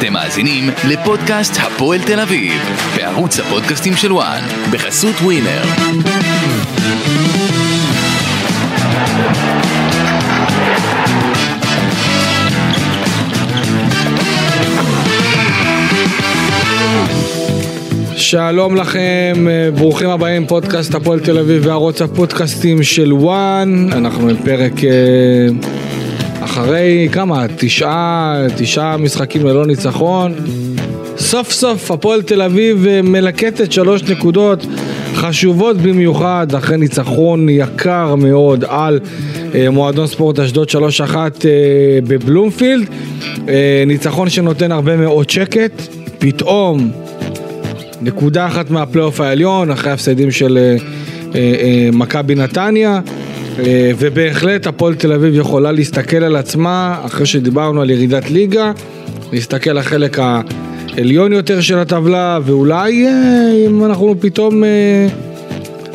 אתם מאזינים לפודקאסט הפועל תל אביב, בערוץ הפודקאסטים של וואן, בחסות ווינר. שלום לכם, אה, ברוכים הבאים, פודקאסט הפועל תל אביב וערוץ הפודקאסטים של וואן. אנחנו בפרק אה, אחרי כמה? תשעה, תשעה משחקים ללא ניצחון. סוף סוף הפועל תל אביב אה, מלקטת שלוש נקודות חשובות במיוחד אחרי ניצחון יקר מאוד על מועדון ספורט אשדוד 3-1 בבלומפילד. ניצחון שנותן הרבה מאוד שקט. פתאום נקודה אחת מהפלייאוף העליון, אחרי הפסדים של אה, אה, אה, מכבי נתניה, ובהחלט הפועל תל אביב יכולה להסתכל על עצמה, אחרי שדיברנו על ירידת ליגה, להסתכל על החלק העליון יותר של הטבלה, ואולי אם אנחנו פתאום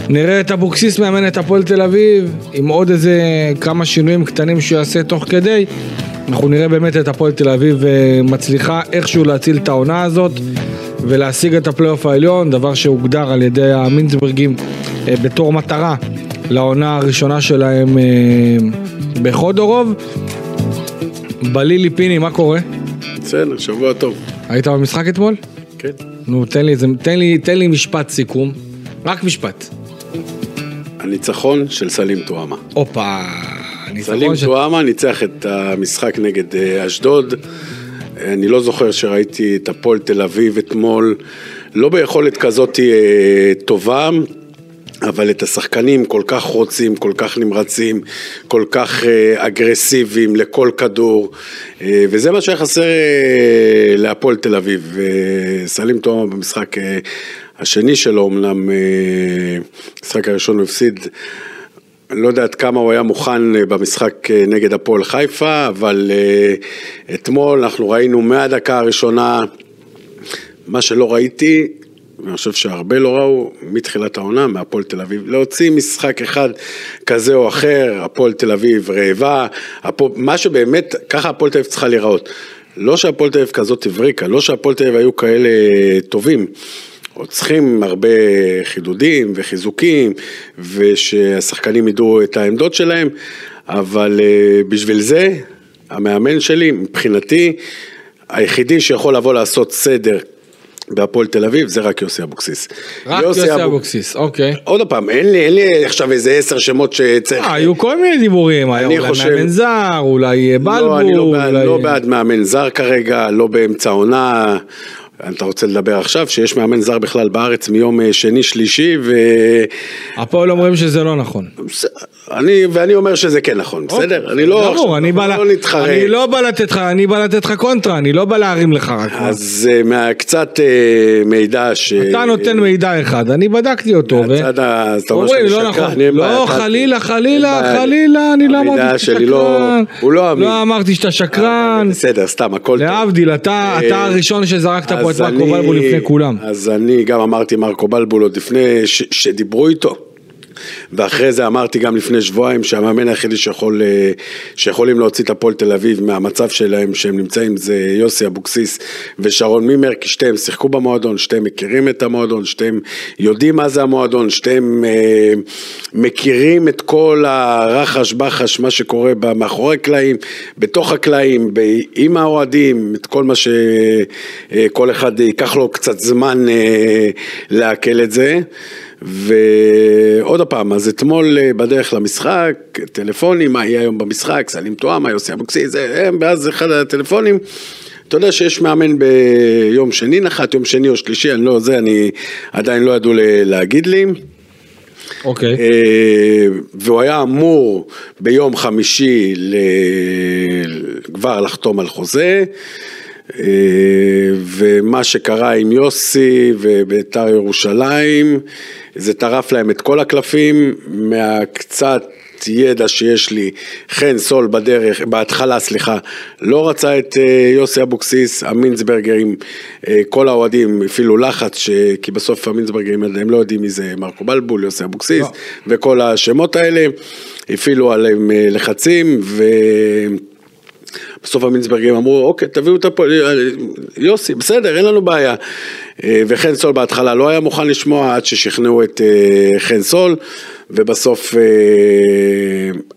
נראה את אבוקסיס מאמן את הפועל תל אביב, עם עוד איזה כמה שינויים קטנים שהוא יעשה תוך כדי, אנחנו נראה באמת את הפועל תל אביב מצליחה איכשהו להציל את העונה הזאת. ולהשיג את הפלייאוף העליון, דבר שהוגדר על ידי המינצברגים אה, בתור מטרה לעונה הראשונה שלהם אה, בחודורוב. בלילי פיני, מה קורה? בסדר, שבוע טוב. היית במשחק אתמול? כן. נו, תן לי, תן לי, תן לי משפט סיכום. רק משפט. הניצחון של סלים טועמה. הופה. סלים ש... טועמה ניצח את המשחק נגד אה, אשדוד. אני לא זוכר שראיתי את הפועל תל אביב אתמול, לא ביכולת כזאת אה, טובה. אבל את השחקנים כל כך רוצים, כל כך נמרצים, כל כך אה, אגרסיביים לכל כדור, אה, וזה מה שהיה חסר להפועל תל אביב. סלים תומר במשחק השני שלו, אמנם המשחק הראשון הוא הפסיד לא יודע עד כמה הוא היה מוכן אה, במשחק אה, נגד הפועל חיפה, אבל אה, אתמול אנחנו ראינו מהדקה הראשונה מה שלא ראיתי, אני חושב שהרבה לא ראו מתחילת העונה מהפועל תל אביב, להוציא משחק אחד כזה או אחר, הפועל תל אביב רעבה, הפועל, מה שבאמת, ככה הפועל תל אביב צריכה להיראות. לא שהפועל תל אביב כזאת הבריקה, לא שהפועל תל אביב היו כאלה טובים. עוד צריכים הרבה חידודים וחיזוקים, ושהשחקנים ידעו את העמדות שלהם, אבל אה, בשביל זה, המאמן שלי, מבחינתי, היחידי שיכול לבוא לעשות סדר בהפועל תל אביב זה רק יוסי אבוקסיס. רק יוסי, יוסי אבוקסיס, אוקיי. עוד פעם, אין לי, אין לי עכשיו איזה עשר שמות שצריך... אה, היו כל מיני דיבורים, היה אולי חושב... מאמן זר, אולי בלבול. לא, אני לא, אולי... לא בעד מאמן זר כרגע, לא באמצע עונה. אתה רוצה לדבר עכשיו, שיש מאמן זר בכלל בארץ מיום אה, שני שלישי ו... הפועל אומרים שזה לא נכון. אני, ואני אומר שזה כן נכון, אוקיי. בסדר? אני לא, עכשיו, אני בא לא נתחרה. אני לא בא לתת לך, אני בא לתת לך קונטרה, אני לא בא להרים לך רק. אז אה, מהקצת אה, מידע ש... אתה נותן מידע אחד, אני בדקתי אותו. מהצד ה... אתה אומר שאני לא נכון. לא, חלילה, חלילה, חלילה, אני לא אמרתי שאתה לא- שקרן. לא אמרתי שאתה שקרן. בסדר, סתם, הכל טוב. להבדיל, אתה הראשון שזרקת פה את מרקו בלבול לפני כולם. אז אני גם אמרתי מרקו בלבול עוד לפני שדיברו איתו. ואחרי זה אמרתי גם לפני שבועיים שהמאמן היחידי שיכול, אה, שיכולים להוציא את הפועל תל אביב מהמצב שלהם שהם נמצאים זה יוסי אבוקסיס ושרון מימר כי שתיהם שיחקו במועדון, שתיהם מכירים את המועדון, שתיהם יודעים מה זה המועדון, שתיהם אה, מכירים את כל הרחש בחש מה שקורה מאחורי קלעים, בתוך הקלעים, עם האוהדים, את כל מה שכל אה, אחד ייקח לו קצת זמן אה, לעכל את זה ועוד פעם, אז אתמול אה, בדרך למשחק, טלפונים, מה יהיה היום במשחק, סלים טועמה, יוסי אבוקסיס, הם, ואז אחד הטלפונים, אתה יודע שיש מאמן ביום שני נחת, יום שני או שלישי, אני לא, זה, אני עדיין לא ידעו להגיד לי. אוקיי. Okay. אה, והוא היה אמור ביום חמישי כבר לחתום על חוזה. אה, ומה שקרה עם יוסי ובית"ר ירושלים, זה טרף להם את כל הקלפים, מהקצת ידע שיש לי, חן סול בדרך, בהתחלה סליחה, לא רצה את אה, יוסי אבוקסיס, המינסברגרים, אה, כל האוהדים הפעילו לחץ, ש... כי בסוף המינסברגרים הם לא יודעים מי זה מרקו בלבול, יוסי אבוקסיס, לא. וכל השמות האלה, הפעילו עליהם לחצים, ו... בסוף המינסברגים אמרו, אוקיי, תביאו את הפועל, יוסי, בסדר, אין לנו בעיה. אה, וחן סול בהתחלה לא היה מוכן לשמוע עד ששכנעו את אה, חן סול, ובסוף אה,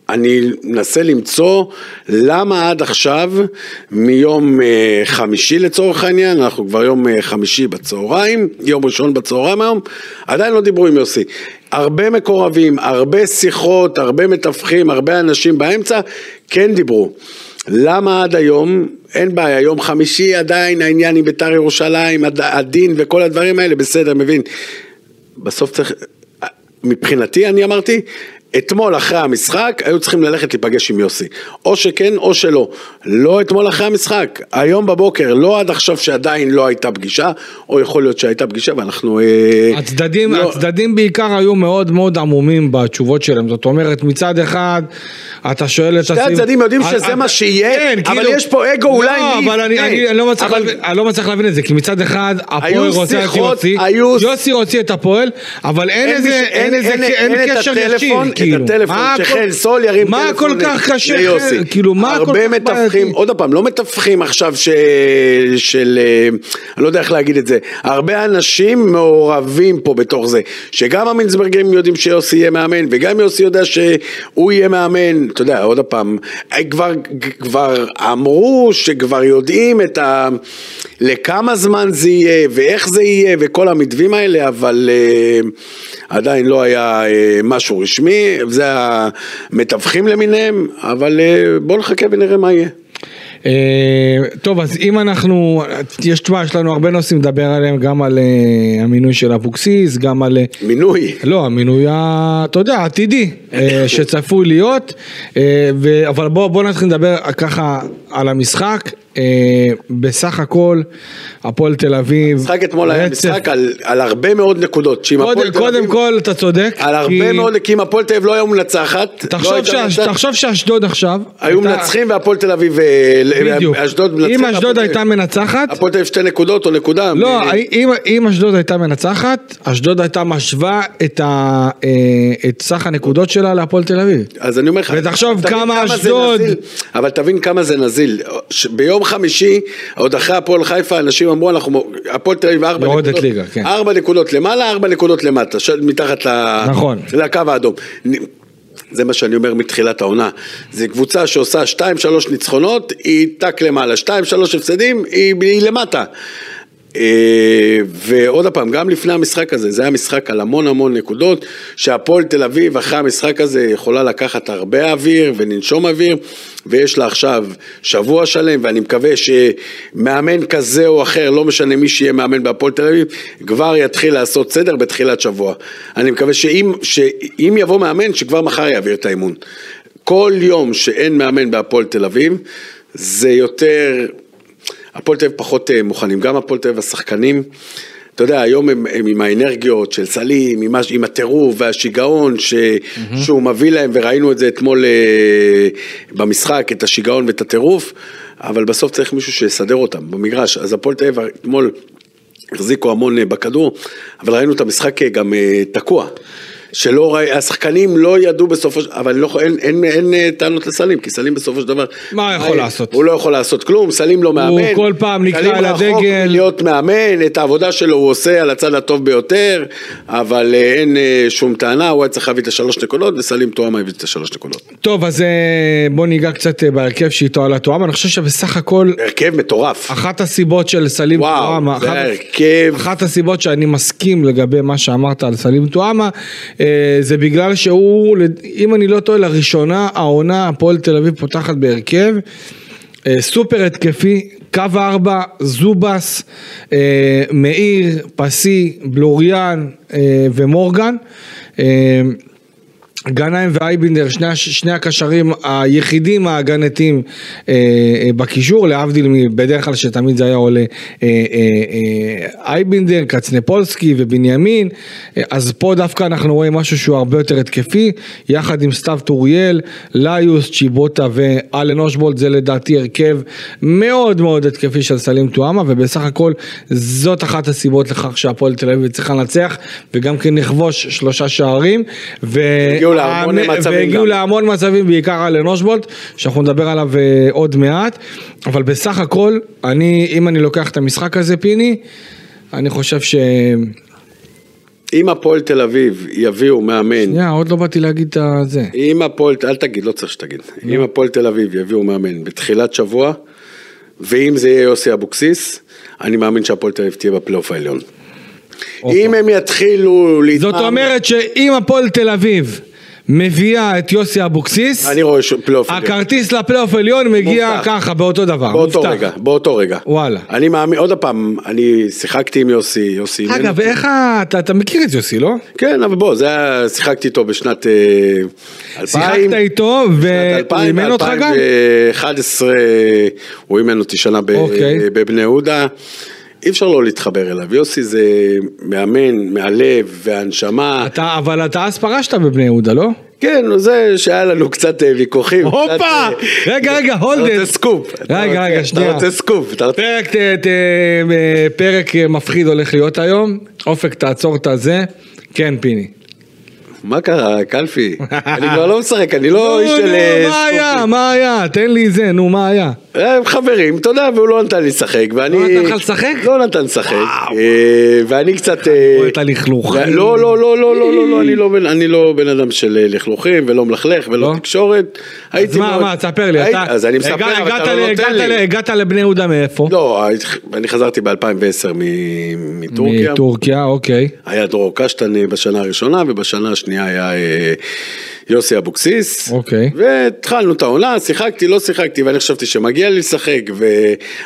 אני מנסה למצוא למה עד עכשיו, מיום חמישי לצורך העניין, אנחנו כבר יום חמישי בצהריים, יום ראשון בצהריים היום, עדיין לא דיברו עם יוסי. הרבה מקורבים, הרבה שיחות, הרבה מתווכים, הרבה אנשים באמצע, כן דיברו. למה עד היום, אין בעיה, יום חמישי עדיין העניין עם בית"ר ירושלים, הדין וכל הדברים האלה, בסדר, מבין. בסוף צריך, מבחינתי אני אמרתי, אתמול אחרי המשחק היו צריכים ללכת להיפגש עם יוסי, או שכן או שלא, לא אתמול אחרי המשחק, היום בבוקר, לא עד עכשיו שעדיין לא הייתה פגישה, או יכול להיות שהייתה פגישה ואנחנו... אה, הצדדים, לא... הצדדים בעיקר היו מאוד מאוד עמומים בתשובות שלהם, זאת אומרת מצד אחד אתה שואל את. שתי הצדדים יודעים שזה מה שיהיה, כן, אבל כאילו... יש פה אגו אולי לא, אבל אני, אני, אני, לא מצליח אבל... להבין, אני לא מצליח להבין את זה, כי מצד אחד הפועל רוצה את יוסי, היו... יוסי רוצה את הפועל, אבל אין איזה, אין, אין, אין, אין, אין קשר ישיר. כאילו. את הטלפון, שחן סול ירים טלפון ליוסי. מה כל כך קשה, כאילו מה כל כך... הרבה מתווכים, עוד פעם, לא מתווכים עכשיו של, אה, אני לא יודע איך להגיד את זה, הרבה אנשים מעורבים פה בתוך זה, שגם המינסברגים יודעים שיוסי יהיה מאמן, וגם יוסי יודע שהוא יהיה מאמן, אתה יודע, עוד פעם, כבר, כבר אמרו שכבר יודעים את ה... לכמה זמן זה יהיה, ואיך זה יהיה, וכל המתווים האלה, אבל uh, עדיין לא היה משהו רשמי, זה המתווכים למיניהם, אבל uh, בואו נחכה ונראה מה יהיה. טוב, אז אם אנחנו, יש, תשמע, יש לנו הרבה נושאים לדבר עליהם, גם על המינוי של אבוקסיס, גם על... מינוי? לא, המינוי, אתה יודע, עתידי, שצפוי להיות, אבל בואו נתחיל לדבר ככה על המשחק. אה, בסך הכל, הפועל תל אביב, המשחק אתמול היה משחק על, על הרבה מאוד נקודות. קודם, קודם כל אתה צודק. על כי... הרבה מאוד, כי אם הפועל תל אביב לא היו מנצחת. תחשוב, לא שאשדוד עכשיו. היו הייתה... מנצחים והפועל תל אביב, אה, בדיוק. אשדוד מנצחים. אם אשדוד הייתה מנצחת. הפועל תל אביב שתי נקודות או נקודה. לא, מ... אם, אם אשדוד הייתה מנצחת, אשדוד הייתה משווה את, ה, אה, את סך הנקודות שלה להפועל תל אביב. אז אני אומר לך. ותחשוב כמה אשדוד. אבל תבין כמה זה נזיל. ביום חמישי, עוד אחרי הפועל חיפה, אנשים אמרו, אנחנו, הפועל תל אביב ארבע נקודות, ליגה, כן. ארבע נקודות למעלה, ארבע נקודות למטה, מתחת נכון. לקו האדום. זה מה שאני אומר מתחילת העונה. זו קבוצה שעושה 2-3 ניצחונות, היא טק למעלה, 2-3 הפסדים, היא, היא למטה. אה, ועוד פעם, גם לפני המשחק הזה, זה היה משחק על המון המון נקודות, שהפועל תל אביב אחרי המשחק הזה יכולה לקחת הרבה אוויר וננשום אוויר, ויש לה עכשיו שבוע שלם, ואני מקווה שמאמן כזה או אחר, לא משנה מי שיהיה מאמן בהפועל תל אביב, כבר יתחיל לעשות סדר בתחילת שבוע. אני מקווה שאם, שאם יבוא מאמן, שכבר מחר יעביר את האימון. כל יום שאין מאמן בהפועל תל אביב, זה יותר... הפועל תל אביב פחות אה, מוכנים, גם הפועל תל אביב השחקנים, אתה יודע, היום הם, הם עם האנרגיות של סלים, עם, עם הטירוף והשיגעון ש, mm-hmm. שהוא מביא להם, וראינו את זה אתמול אה, במשחק, את השיגעון ואת הטירוף, אבל בסוף צריך מישהו שיסדר אותם במגרש. אז הפועל תל אביב אתמול החזיקו המון אה, בכדור, אבל ראינו את המשחק גם תקוע. שלא השחקנים לא ידעו בסופו של דבר, אבל לא, אין, אין, אין, אין טענות לסלים, כי סלים בסופו של דבר... מה הוא יכול לעשות? הוא לא יכול לעשות כלום, סלים לא מאמן. הוא כל פעם נקרא על הדגל. סלים רחוק מלהיות מאמן, את העבודה שלו הוא עושה על הצד הטוב ביותר, אבל אה, אין אה, שום טענה, הוא היה צריך להביא את השלוש נקודות, וסלים טועמה הביא את השלוש נקודות. טוב, אז אה, בוא ניגע קצת בהרכב שאיתו על הטועמה, אני חושב שבסך הכל... הרכב מטורף. אחת הסיבות של סלים טועמה, אחת, הרכב... אחת הסיבות שאני מסכים לגבי מה שאמרת על סלים אה, זה בגלל שהוא, אם אני לא טועה, לראשונה העונה הפועל תל אביב פותחת בהרכב אה, סופר התקפי, קו ארבע, זובס, אה, מאיר, פסי, בלוריאן ומורגן. גנאים ואייבינדר, שני, שני הקשרים היחידים ההגנתיים אה, אה, בקישור, להבדיל בדרך כלל שתמיד זה היה עולה אה, אה, אה, אייבינדר, קצנפולסקי ובנימין, אה, אז פה דווקא אנחנו רואים משהו שהוא הרבה יותר התקפי, יחד עם סתיו טוריאל, ליוס, צ'יבוטה ואלן אושבולד, זה לדעתי הרכב מאוד מאוד התקפי של סלים טועמה, ובסך הכל זאת אחת הסיבות לכך שהפועל תל אביב צריכה לנצח, וגם כן לכבוש שלושה שערים. ו... להמון מצבים והגיעו גם. להמון מצבים, בעיקר על אנושבולט, שאנחנו נדבר עליו אה, עוד מעט, אבל בסך הכל, אני, אם אני לוקח את המשחק הזה, פיני, אני חושב ש... אם הפועל תל אביב יביאו מאמן, שנייה, עוד לא באתי להגיד את זה. אם הפועל, אל תגיד, לא צריך שתגיד, אם הפועל תל אביב יביאו מאמן בתחילת שבוע, ואם זה יהיה יוסי אבוקסיס, אני מאמין שהפועל תל אביב תהיה בפלייאוף העליון. אם הם יתחילו להתמאמן, זאת אומרת שאם הפועל תל אביב מביאה את יוסי אבוקסיס, אני רואה ש- פלייאוף עליון. הכרטיס לפלייאוף עליון מגיע מובטח. ככה, באותו דבר. באותו מובטח. רגע, באותו רגע. וואלה. אני מאמין, עוד פעם, אני שיחקתי עם יוסי, יוסי אגב. איך ה... אתה, אתה מכיר את יוסי, לא? כן, אבל בוא, זה היה, שיחקתי איתו בשנת אה, 2000. שיחקת איתו, בשנת והוא 2000, אימן אותך גם? ב-2011 הוא אימן אותי שנה ב- אוקיי. בבני יהודה. אי אפשר לא להתחבר אליו, יוסי זה מאמן מהלב והנשמה. אתה, אבל אתה אז פרשת בבני יהודה, לא? כן, זה שהיה לנו קצת אה, ויכוחים. הופה! אה, רגע, רגע, אתה הולד. רוצה סקופ. אתה רגע, רגע, שנייה. אתה רוצה סקופ. אתה. פרק, אה, פרק מפחיד הולך להיות היום. אופק, תעצור את הזה. כן, פיני. מה קרה, קלפי? אני כבר לא משחק, אני לא איש של... נו, אה, מה היה? סקופים. מה היה? תן לי זה, נו, מה היה? הם חברים, אתה יודע, והוא לא נתן לי לשחק, ואני... לא נתן לך לשחק? לא נתן לשחק, אה, ואני קצת... אה, רואה את הלכלוכים. לא, לא, לא, לא, לא, לא, לא, אני לא בן- אני לא בן אדם של אה, לכלוכים, ולא מלכלך, ולא לא? תקשורת. אז מה, מה, תספר לי, אתה... אז אני מספר, אבל אתה לא נותן לי. הגעת לבני יהודה מאיפה? לא, אני חזרתי ב-2010 מטורקיה. מטורקיה, אוקיי. היה דרור קשטן אה, בשנה הראשונה, ובשנה השנייה היה אה, יוסי אבוקסיס. אוקיי. והתחלנו את העונה, שיחקתי, לא שיחקתי, ואני חשבתי שמגיע לי לשחק,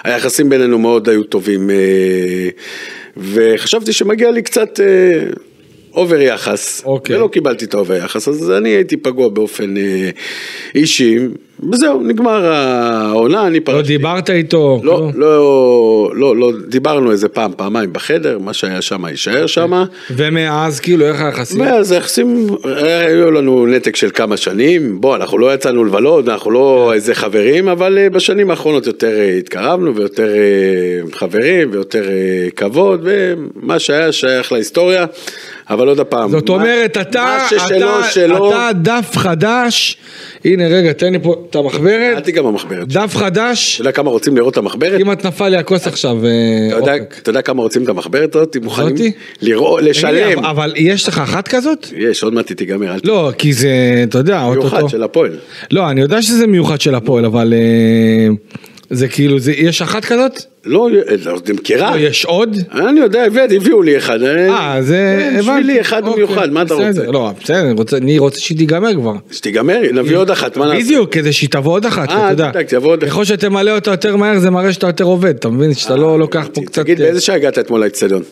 והיחסים בינינו מאוד היו טובים. אה, וחשבתי שמגיע לי קצת אה, over יחס. אוקיי. ולא קיבלתי את ה over יחס, אז אני הייתי פגוע באופן אה, אישי, וזהו, נגמר העונה, אני לא פרשתי. דיברת איתו? לא? לא, לא, לא, דיברנו איזה פעם, פעמיים בחדר, מה שהיה שם יישאר שם. ומאז, כאילו, איך היחסים? ואז היחסים, היו לנו נתק של כמה שנים, בוא, אנחנו לא יצאנו לבלות, אנחנו לא. איזה חברים, אבל אה, בשנים האחרונות יותר אה, התקרבנו, ויותר אה, חברים, ויותר כבוד, ומה שהיה שייך להיסטוריה, אבל עוד פעם, זאת מה- אומרת, אתה, מה ששלו, אתה, שלו, אתה דף חדש, הנה רגע, תן לי פה את המחברת, אל תיגע במחברת. אתה דף חדש, יודע כמה רוצים לראות את המחברת? כמעט נפל לי הכוס עכשיו, אה, אתה יודע- אופק. אתה יודע כמה רוצים את המחברת הזאת? מוכנים? לראות, לשלם. אבל- יש לך אחת כזאת? יש, עוד מעט היא תיגמר. לא, כי זה, אתה יודע, מיוחד. של הפועל. לא, אני יודע שזה מיוחד של הפועל, אבל אה, זה כאילו, זה- יש אחת כזאת? לא, לא, זה מכירה. לא, יש עוד? אני יודע, הבאתי, הביאו לי אחד. אה, זה כן, הבנתי. בשבילי אחד אוקיי, מיוחד, מה אתה רוצה? לא, בסדר, אני רוצה- אני רוצה שהיא תיגמר כבר. שתיגמר, נביא עוד אחת, מה נעשה? בדיוק, כדי שהיא תבוא עוד אחת, אה, אתה יודע. תדאג, תבוא עוד אחת. ככל שתמלא אותה יותר מהר זה מראה שאתה יותר עובד, אתה מבין? שאתה לא לוקח פה קצת... תגיד, באיזה שעה הגעת אתמול לאצטדיון?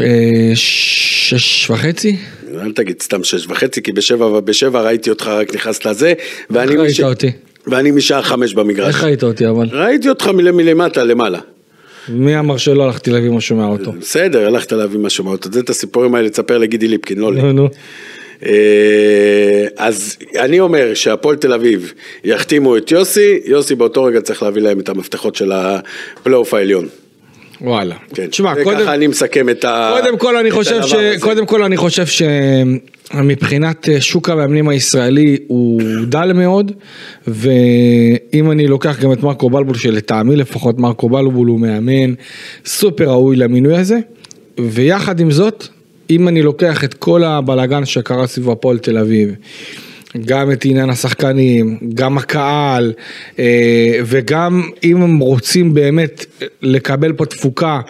אה, שש וחצי? אל תגיד סתם שש וחצי, כי בשבע ראיתי אותך רק נכנס לזה, ואני איך ראית אותי? ואני משעה חמש במגרש. איך ראית אותי אבל? ראיתי אותך מל- מלמטה למעלה. מי אמר שלא הלכתי להביא משהו מהאוטו? בסדר, הלכת להביא משהו מהאוטו. זה את הסיפורים האלה, תספר לגידי ליפקין, לא לי. נו נו. אה, אז אני אומר שהפועל תל אביב יחתימו את יוסי, יוסי באותו רגע צריך להביא להם את המפתחות של הפלייאוף העליון. וואלה. כן. תשמע, קודם... אני מסכם את ה... קודם כל אני חושב ש... הזה. קודם כל אני חושב שמבחינת אה, שוק המאמנים הישראלי הוא דל מאוד ואם אני לוקח גם את מרקו בלבול שלטעמי לפחות מרקו בלבול הוא מאמן סופר ראוי למינוי הזה ויחד עם זאת אם אני לוקח את כל הבלאגן שקרה סביב הפועל תל אביב גם את עניין השחקנים, גם הקהל, אה, וגם אם הם רוצים באמת לקבל פה תפוקה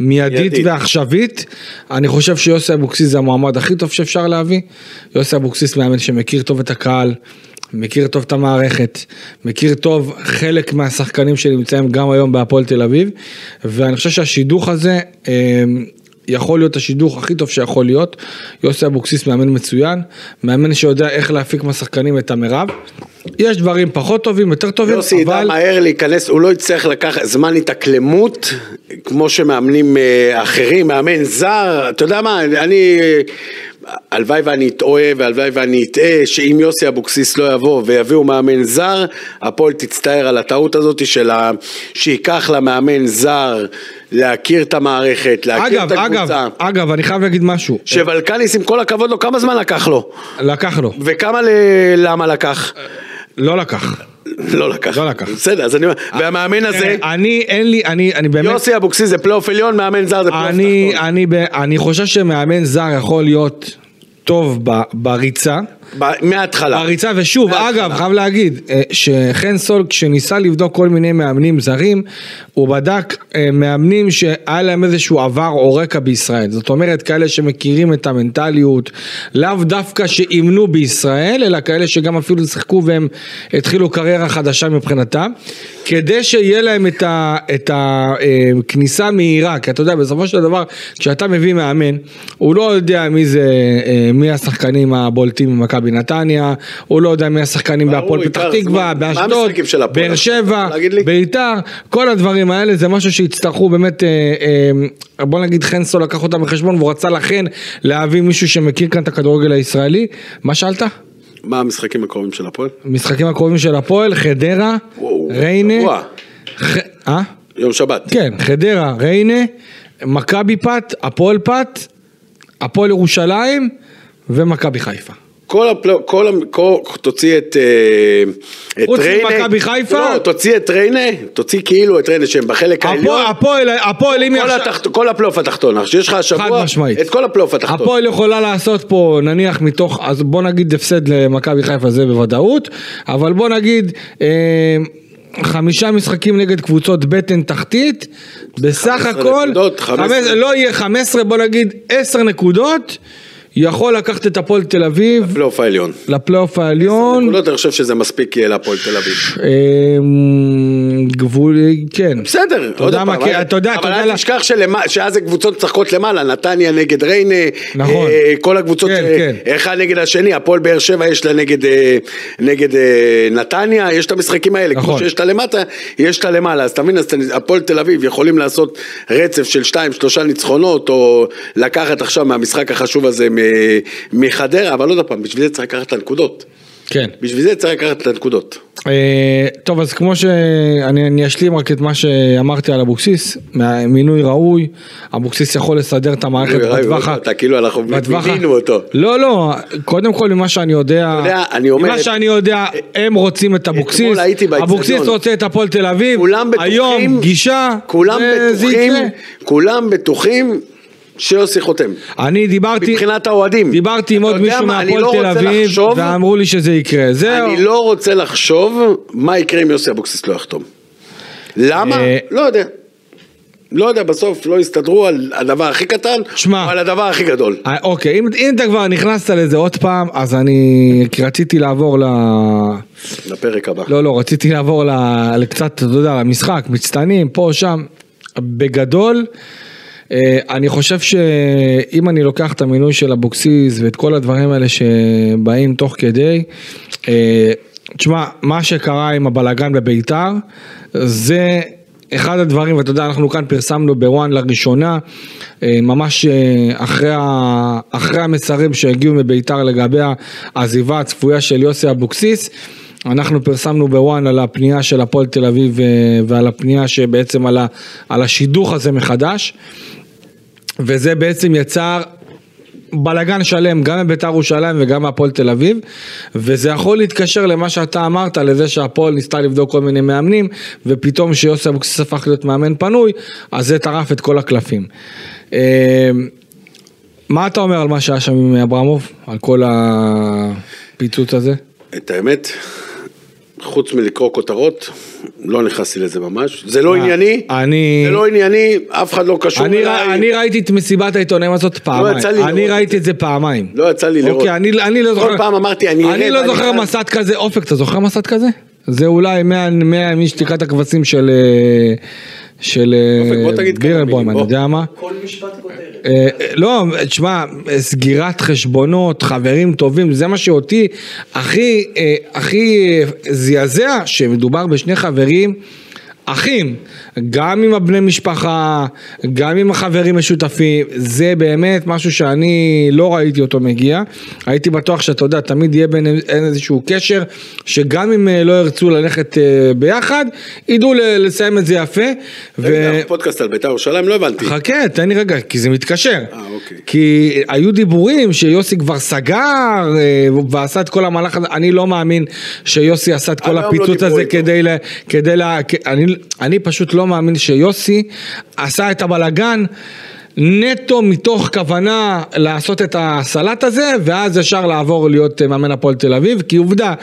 מיידית מיידית. ועכשווית, אני חושב שיוסי אבוקסיס זה המועמד הכי טוב שאפשר להביא. יוסי אבוקסיס מאמן שמכיר טוב את הקהל, מכיר טוב את המערכת, מכיר טוב חלק מהשחקנים שנמצאים גם היום בהפועל תל אביב, ואני חושב שהשידוך הזה אה, יכול להיות השידוך הכי טוב שיכול להיות. יוסי אבוקסיס מאמן מצוין, מאמן שיודע איך להפיק מהשחקנים את המרב. יש דברים פחות טובים, יותר טובים, יוסי ידע אבל... מהר להיכנס, הוא לא יצטרך לקחת זמן התאקלמות, כמו שמאמנים אה, אחרים, מאמן זר, אתה יודע מה, אני... הלוואי ואני טועה והלוואי ואני אטעה שאם יוסי אבוקסיס לא יבוא ויביאו מאמן זר, הפועל תצטער על הטעות הזאת של ה... שייקח למאמן זר להכיר את המערכת, להכיר אגב, את הקבוצה. אגב, אגב, אני חייב להגיד משהו. שוולקניס עם כל הכבוד לו, כמה זמן לקח לו? לקח לו. וכמה ל... למה לקח? לא לקח. לא לקח. לא לקח. בסדר, אז אני אומר, והמאמן הזה, אה, אני, אין לי, אני, אני באמת... יוסי אבוקסיס זה פלייאוף עליון, מאמן זר זה פלייאוף אני, תחתון. אני, חושב שמאמן זר יכול להיות טוב בריצה. מההתחלה. בריצה, ושוב, מההתחלה. אגב, חייב להגיד, אה, שחן סול, כשניסה לבדוק כל מיני מאמנים זרים, הוא בדק אה, מאמנים שהיה להם איזשהו עבר או רקע בישראל. זאת אומרת, כאלה שמכירים את המנטליות, לאו דווקא שאימנו בישראל, אלא כאלה שגם אפילו שיחקו והם התחילו קריירה חדשה מבחינתם, כדי שיהיה להם את ה- את הכניסה מהירה, כי אתה יודע, בסופו של דבר, כשאתה מביא מאמן, הוא לא יודע מי זה, אה, מי השחקנים הבולטים במכבי נתניה, הוא לא יודע מי השחקנים בהפועל פתח תקווה, באשדוד, המשחקים? באר שבע? ביתר, כל הדברים האלה זה משהו שיצטרכו באמת, אה, אה, בוא נגיד חנסו לקח אותם בחשבון והוא רצה לכן להביא מישהו שמכיר כאן את הכדורגל הישראלי. מה שאלת? מה המשחקים הקרובים של הפועל? משחקים הקרובים של הפועל, חדרה, וואו, ריינה, שבוע. ח... אה? יום שבת. כן, חדרה, ריינה, מכבי פת, הפועל פת, הפועל ירושלים ומכבי חיפה. כל הפלייאוף, כל, כל, תוציא את, אה, את חוץ ריינה, ממכבי חיפה? לא, תוציא את ריינה, תוציא כאילו את ריינה שהם בחלק העליון, הפועל, הפועל, אם כל, התחת, כל הפלייאוף התחתון, שיש לך חד השבוע, משמעית. את כל הפלייאוף התחתון, הפועל יכולה לעשות פה נניח מתוך, אז בוא נגיד הפסד למכבי חיפה זה בוודאות, אבל בוא נגיד אה, חמישה משחקים נגד קבוצות בטן תחתית, בסך 15 הכל, נקודות, 15. חמש- לא יהיה 15 בוא נגיד 10 נקודות, יכול לקחת את הפועל תל אביב הפלייאוף העליון. לפלייאוף העליון, נקודות, אני חושב שזה מספיק יהיה להפועל תל אביב. אה, גבול, כן, בסדר, עוד פעם, כי- אתה יודע, אבל אל תשכח שאז זה קבוצות משחקות למעלה, נתניה נגד ריינה, נכון. אה, כל הקבוצות, כן, כן. אחד נגד השני, הפועל באר שבע יש לה נגד, אה, אה, נתניה, יש את המשחקים האלה, כמו נכון. שיש את הלמטה, יש את הלמעלה, אז אתה- הפועל תל אביב יכולים לעשות רצף של שתיים, שלושה ניצחונות, או לקחת עכשיו מהמשחק החשוב הזה מחדרה, אבל עוד פעם, בשביל זה צריך לקחת את הנקודות, כן. בשביל זה צריך לקחת את הנקודות. אה, טוב אז כמו שאני אני אשלים רק את מה שאמרתי על אבוקסיס, מינוי ראוי, אבוקסיס יכול לסדר את המערכת בטווח ה... אתה כאילו אנחנו מינינו אותו. לא לא, קודם כל ממה שאני יודע, ממה שאני יודע, הם רוצים את אבוקסיס. אבוקסיס רוצה את הפועל תל אביב, היום פגישה, כולם בטוחים. כולם בטוחים שיוסי חותם. אני דיברתי, מבחינת האוהדים. דיברתי עם עוד מישהו מהפועל לא תל אביב, לחשוב- ואמרו לי שזה יקרה, זהו. אני לא רוצה לחשוב מה יקרה אם יוסי אבוקסיס לא יחתום. למה? אה, לא יודע. לא יודע, בסוף לא יסתדרו על הדבר הכי קטן, שמע. או על הדבר הכי גדול. אה, אוקיי, אם, אם אתה כבר נכנסת לזה עוד פעם, אז אני, רציתי לעבור ל... לפרק הבא. לא, לא, רציתי לעבור ל... לקצת, אתה יודע, למשחק, מצטיינים, פה, שם. בגדול, אני חושב שאם אני לוקח את המינוי של אבוקסיס ואת כל הדברים האלה שבאים תוך כדי, אה, תשמע, מה שקרה עם הבלגן בביתר, זה אחד הדברים, ואתה יודע, אנחנו כאן פרסמנו בוואן לראשונה, אה, ממש אה, אחרי, ה, אחרי המסרים שהגיעו מביתר לגבי העזיבה הצפויה של יוסי אבוקסיס. אנחנו פרסמנו בוואן על הפנייה של הפועל תל אביב אה, ועל הפנייה שבעצם על, ה, על השידוך הזה מחדש. וזה בעצם יצר בלגן שלם גם בבית"ר ירושלים וגם בהפועל תל אביב וזה יכול להתקשר למה שאתה אמרת לזה שהפועל ניסתה לבדוק כל מיני מאמנים ופתאום שיוסי אבוקסיס הפך להיות מאמן פנוי אז זה טרף את כל הקלפים. אה, מה אתה אומר על מה שהיה שם עם אברמוב? על כל הפיצוץ הזה? את האמת, חוץ מלקרוא כותרות, לא נכנסתי לזה ממש. זה לא מה, ענייני, אני- זה לא ענייני, אף אחד לא קשור אני, אליי. אני ראיתי את מסיבת העיתונאים הזאת פעמיים, יצא לי אני ראיתי את זה פעמיים. לא יצא לי לראות. אוקיי, אני, אני לא כל זוכר, פעם אמרתי, אני אראה אני לא זוכר. מסד כזה, אופק, אתה זוכר מסד כזה? זה אולי 100 100 משתיקת הכבשים של, אה, של אה, בירנבוים, אני. יודע מה. כל משפט כותרת. אה, לא, תשמע, סגירת חשבונות, חברים טובים, זה מה שאותי הכי, אה, הכי זעזע, שמדובר בשני חברים אחים, גם עם הבני משפחה, גם עם החברים משותפים, זה באמת משהו שאני לא ראיתי אותו מגיע. הייתי בטוח שאתה יודע, תמיד יהיה בין איזשהו קשר, שגם אם אה, לא ירצו ללכת אה, ביחד, ידעו לסיים את זה יפה. ו... פודקאסט על בית"ר ירושלים, לא הבנתי. חכה, תן לי רגע, כי זה מתקשר. אה, אוקיי. כי היו דיבורים שיוסי כבר סגר ועשה את כל המהלך הזה, אני לא מאמין שיוסי עשה את כל לא הפיצוץ הזה כדי ל... כדי ל... אני, אני פשוט לא מאמין שיוסי עשה את הבלגן. נטו מתוך כוונה לעשות את הסלט הזה, ואז ישר לעבור להיות מאמן הפועל תל אביב, כי עובדה,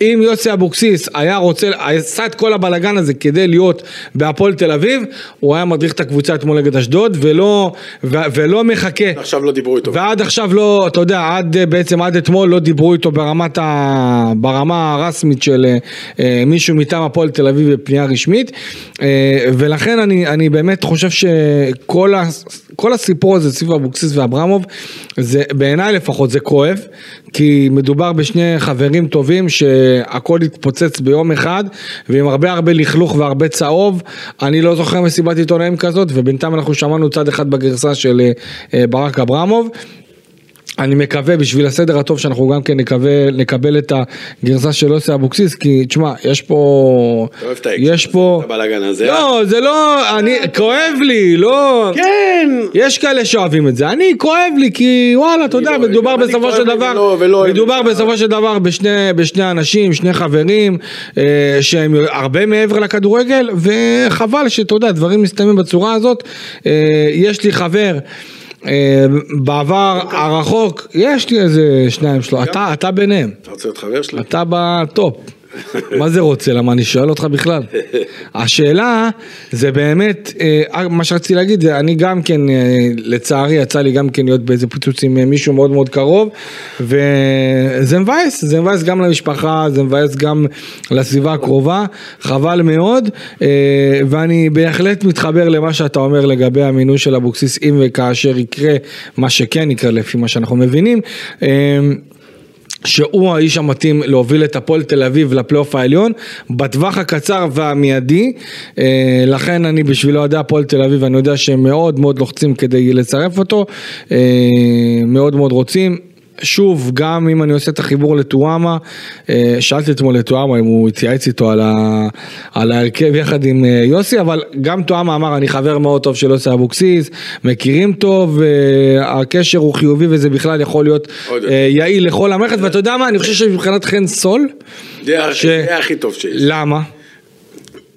אם יוסי אבוקסיס היה רוצה, עשה את כל הבלגן הזה כדי להיות בהפועל תל אביב, הוא היה מדריך את הקבוצה אתמול נגד אשדוד, ולא, ו, ולא מחכה. עכשיו לא דיברו איתו. ועד עכשיו לא, אתה יודע, עד בעצם עד אתמול לא דיברו איתו ברמת ה, ברמה הרשמית של אה, מישהו מטעם הפועל תל אביב בפנייה רשמית, אה, ולכן אני, אני באמת חושב שכל ה... כל הסיפור הזה סביב אבוקסיס ואברמוב, זה בעיניי לפחות זה כואב, כי מדובר בשני חברים טובים שהכל התפוצץ ביום אחד, ועם הרבה הרבה לכלוך והרבה צהוב, אני לא זוכר מסיבת עיתונאים כזאת, ובינתיים אנחנו שמענו צד אחד בגרסה של אה, ברק אברמוב. אני מקווה בשביל הסדר הטוב שאנחנו גם כן נקווה, נקבל את הגרסה של יוסי אבוקסיס כי תשמע יש פה יש פה לא זה לא אני כואב לי לא כן! יש כאלה שאוהבים את זה. אני כואב לי כי וואלה אתה יודע לא, מדובר בסופו של דבר מדובר בסופו של דבר בשני אנשים שני חברים אה, שהם הרבה מעבר לכדורגל וחבל שאתה יודע דברים מסתיימים בצורה הזאת. אה, יש לי חבר אה, בעבר הרחוק, יש לי איזה שניים שלו, אתה ביניהם. אתה רוצה להיות חבר שלי? אתה בטופ. מה זה רוצה? למה אני שואל אותך בכלל? השאלה זה באמת, אה, מה שרציתי להגיד, אני גם כן, אה, לצערי יצא לי גם כן להיות באיזה פיצוץ עם מישהו מאוד מאוד קרוב, וזה מבאס, זה מבאס גם למשפחה, זה מבאס גם לסביבה הקרובה, חבל מאוד, אה, ואני בהחלט מתחבר למה שאתה אומר לגבי המינוי של אבוקסיס, אם וכאשר יקרה מה שכן יקרה לפי מה שאנחנו מבינים. שהוא האיש המתאים להוביל את הפועל תל אביב לפלייאוף העליון בטווח הקצר והמיידי אה, לכן אני בשביל אוהדי הפועל תל אביב אני יודע שהם מאוד מאוד לוחצים כדי לצרף אותו אה, מאוד מאוד רוצים שוב, גם אם אני עושה את החיבור לטואמה, אה, שאלתי אתמול לטואמה אם הוא התייעץ איתו על, ה, על ההרכב יחד עם אה, יוסי, אבל גם טואמה אמר, אני חבר מאוד טוב של יוסי אבוקסיס, מכירים טוב, אה, הקשר הוא חיובי וזה בכלל יכול להיות יעיל לכל המערכת, ואתה יודע מה, אני חושב שמבחינת חן סול, זה הכי טוב שיש. למה?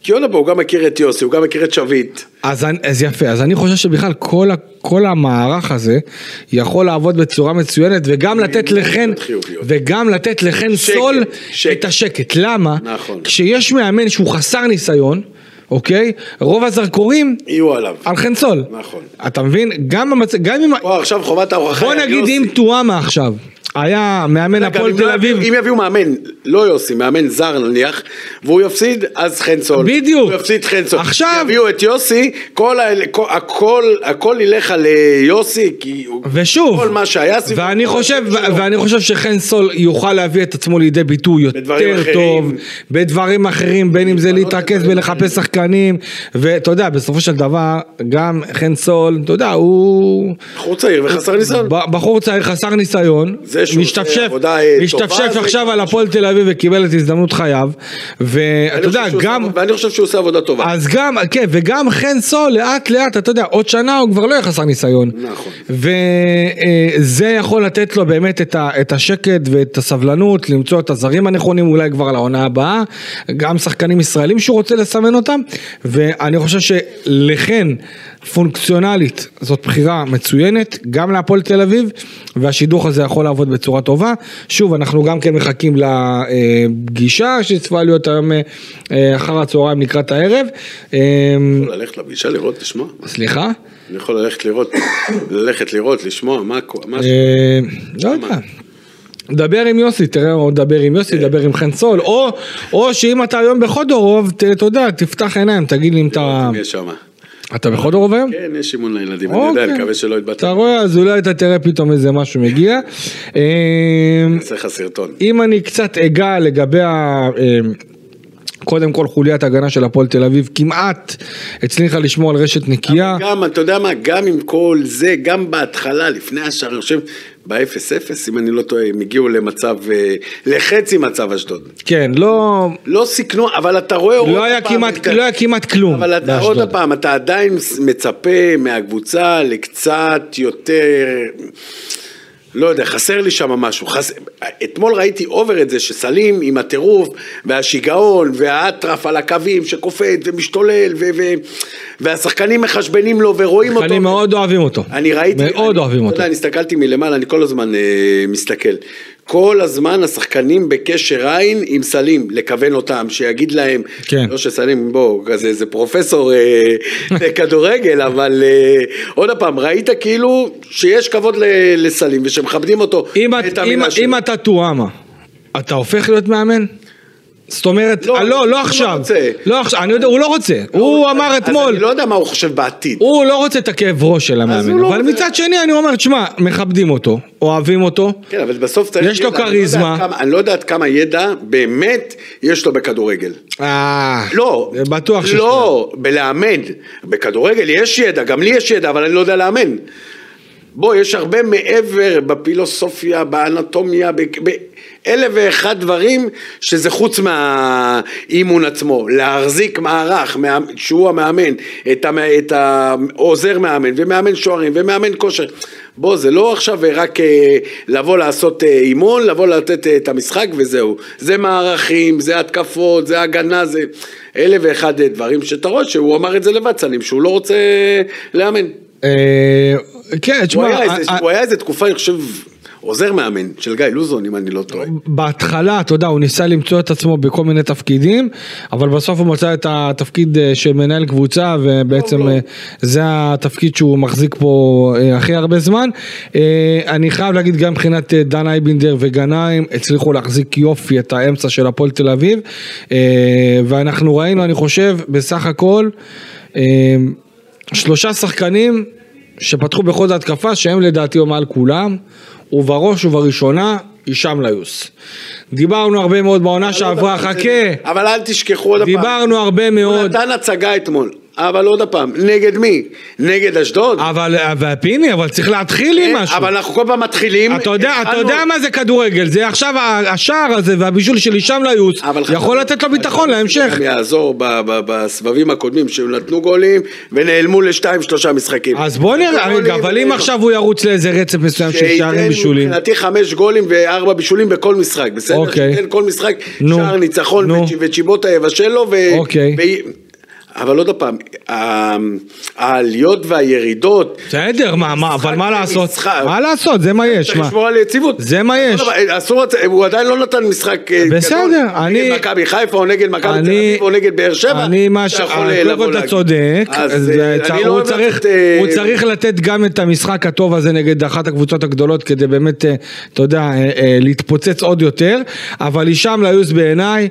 כי פעם, הוא גם מכיר את יוסי, הוא גם מכיר את שביט. אז, אז יפה, אז אני חושב שבכלל כל, כל המערך הזה יכול לעבוד בצורה מצוינת וגם לתת לכן, וגם לתת שקט, סול שקט. את השקט. למה? נכון. כשיש מאמן שהוא חסר ניסיון, אוקיי? רוב הזרקורים יהיו עליו. על חן סול. נכון. אתה מבין? גם, במצ... גם אם... בוא, עכשיו חובת ההוכחה בוא נגיד אם טואמה עכשיו. היה מאמן הפועל תל אביב. אם יביאו מאמן, לא יוסי, מאמן זר נניח, והוא יפסיד, אז חנסון. בדיוק. הוא יפסיד חנסון. עכשיו... יביאו את יוסי, כל ה... הכל, הכל ילך על אה, יוסי, כי... ושוב, כל מה שהיה סביבו. ואני חושב, ואני חושב שחנסון יוכל להביא את עצמו לידי ביטוי יותר טוב, בדברים אחרים, בין אם זה להתרכז ולחפש שחקנים, ואתה יודע, בסופו של דבר, גם חנסון, אתה יודע, הוא... בחור צעיר וחסר ניסיון. בחור צעיר חסר ניסיון. זה משתפשף, משתפשף עכשיו על הפועל תל אביב וקיבל את הזדמנות חייו, ואתה יודע, גם... ואני חושב שהוא עושה עבודה טובה. אז גם, כן, וגם חן סול לאט לאט, אתה יודע, עוד שנה הוא כבר לא יהיה חסר ניסיון. נכון. וזה יכול לתת לו באמת את השקט ואת הסבלנות, למצוא את הזרים הנכונים אולי כבר לעונה הבאה, גם שחקנים ישראלים שהוא רוצה לסמן אותם, ואני חושב שלכן... פונקציונלית זאת בחירה מצוינת, גם להפועל תל אביב, והשידוך הזה יכול לעבוד בצורה טובה. שוב, אנחנו גם כן מחכים לפגישה שצריכה להיות היום אה, אחר הצהריים לקראת הערב. אני יכול ללכת לפגישה לראות, לשמוע? סליחה? אני יכול ללכת לראות, ללכת לראות, לשמוע, מה... אה, לא יודע. דבר עם יוסי, תראה, או דבר עם יוסי, דבר עם חן סול, או שאם אתה היום בחודורוב, אתה יודע, תפתח עיניים, תגיד לי אם אתה... אתה בחודרוב היום? כן, יש אימון לילדים, אני יודע, אני מקווה שלא התבטא. אתה רואה, אז אולי אתה תראה פתאום איזה משהו מגיע. אני אעשה לך סרטון. אם אני קצת אגע לגבי קודם כל חוליית הגנה של הפועל תל אביב כמעט הצליחה לשמור על רשת נקייה. גם, אתה יודע מה, גם עם כל זה, גם בהתחלה, לפני השאר, אני חושב, ב-0-0, אם אני לא טועה, הם הגיעו למצב, אה, לחצי מצב אשדוד. כן, לא... לא סיכנו, אבל אתה רואה לא היה, כמעט, לא היה כמעט כלום אבל אתה, עוד פעם, אתה עדיין מצפה מהקבוצה לקצת יותר... לא יודע, חסר לי שם משהו. חס... אתמול ראיתי אובר את זה שסלים עם הטירוף והשיגעון והאטרף על הקווים שקופט ומשתולל ו... ו... והשחקנים מחשבנים לו ורואים אותו. השחקנים מאוד אוהבים אותו. אני ראיתי... מאוד אני, אוהבים אותו. יודע, אני הסתכלתי מלמעלה, אני כל הזמן אה, מסתכל. כל הזמן השחקנים בקשר עין עם סלים, לכוון אותם, שיגיד להם, כן. לא שסלים, בוא, כזה, איזה פרופסור אה, בכדורגל, אבל אה, עוד פעם, ראית כאילו שיש כבוד לסלים ושמכבדים אותו. אם, את, אם, אם אתה טועמה, אתה הופך להיות מאמן? זאת אומרת, לא, לא, לא עכשיו, לא עכשיו, אני יודע, הוא לא רוצה, לא, הוא אמר אתמול, אז אני לא יודע מה הוא חושב בעתיד, הוא לא רוצה את הכאב ראש של המאמן, לא אבל. מצד שני אני אומר, תשמע, מכבדים אותו, אוהבים אותו, כן, אבל בסוף צריך יש לו כריזמה, אני לא יודע עד כמה ידע באמת יש לו בכדורגל, אה, לא, בטוח שיש לא, בלאמן, בכדורגל יש ידע, גם לי יש ידע, אבל אני לא יודע לאמן, בוא, יש הרבה מעבר בפילוסופיה, באנטומיה, ב... ב... אלף ואחד דברים שזה חוץ מהאימון עצמו, להחזיק מערך שהוא המאמן, את העוזר מאמן ומאמן שוערים ומאמן כושר, בוא זה לא עכשיו רק אה, לבוא לעשות אה, אימון, לבוא לתת אה, את המשחק וזהו, זה מערכים, זה התקפות, זה הגנה, זה אלף ואחד דברים שאתה רואה שהוא אמר את זה לבד סלים, שהוא לא רוצה לאמן. כן, תשמע, הוא היה איזה תקופה, אני חושב... עוזר מאמן של גיא לוזון, אם אני לא טועה. בהתחלה, אתה יודע, הוא ניסה למצוא את עצמו בכל מיני תפקידים, אבל בסוף הוא מצא את התפקיד אה, של מנהל קבוצה, ובעצם לא, לא. זה התפקיד שהוא מחזיק פה אה, הכי הרבה זמן. אני חייב להגיד, גם מבחינת דן אייבינדר וגנאים, הצליחו להחזיק יופי את האמצע של הפועל תל אביב, ואנחנו ראינו, אני חושב, בסך הכל, שלושה שחקנים שפתחו בחוד ההתקפה, שהם לדעתי הוא מעל כולם. ובראש ובראשונה הישאם ליוס. דיברנו הרבה מאוד בעונה שעברה, חכה. אבל אל תשכחו עוד פעם. דיברנו הרבה מאוד. הוא נתן הצגה אתמול. אבל עוד פעם, נגד מי? נגד אשדוד? אבל, פיני, אבל צריך להתחיל עם משהו. אבל אנחנו כל פעם מתחילים. אתה יודע, אתה יודע מה זה כדורגל, זה עכשיו השער הזה והבישול של הישאם ליוס, יכול לתת לו ביטחון להמשך. זה יעזור בסבבים הקודמים שהם נתנו גולים ונעלמו לשתיים שלושה משחקים. אז בוא נראה, אבל אם עכשיו הוא ירוץ לאיזה רצף מסוים של שערים בישולים. מבחינתי חמש גולים וארבע בישולים בכל משחק, בסדר? אוקיי. שייתן כל משחק שער ניצחון וצ'יבוטה יבשל לו. אוקיי. אבל עוד פעם, העליות והירידות... בסדר, מה, מה, אבל מה לעשות? מה לעשות? זה מה יש? צריך לשמור על יציבות. זה מה יש. אסור, הוא עדיין לא נתן משחק אה, גדול. בסדר, אני... נגד מכבי חיפה או נגד מכבי תל אביב או נגד באר שבע. אני מה ש... קודם אתה צודק. לא הוא צריך לתת גם את המשחק הטוב הזה נגד אחת הקבוצות הגדולות כדי באמת, אה, אתה יודע, אה, להתפוצץ עוד יותר. אבל הישאם ליוס בעיניי,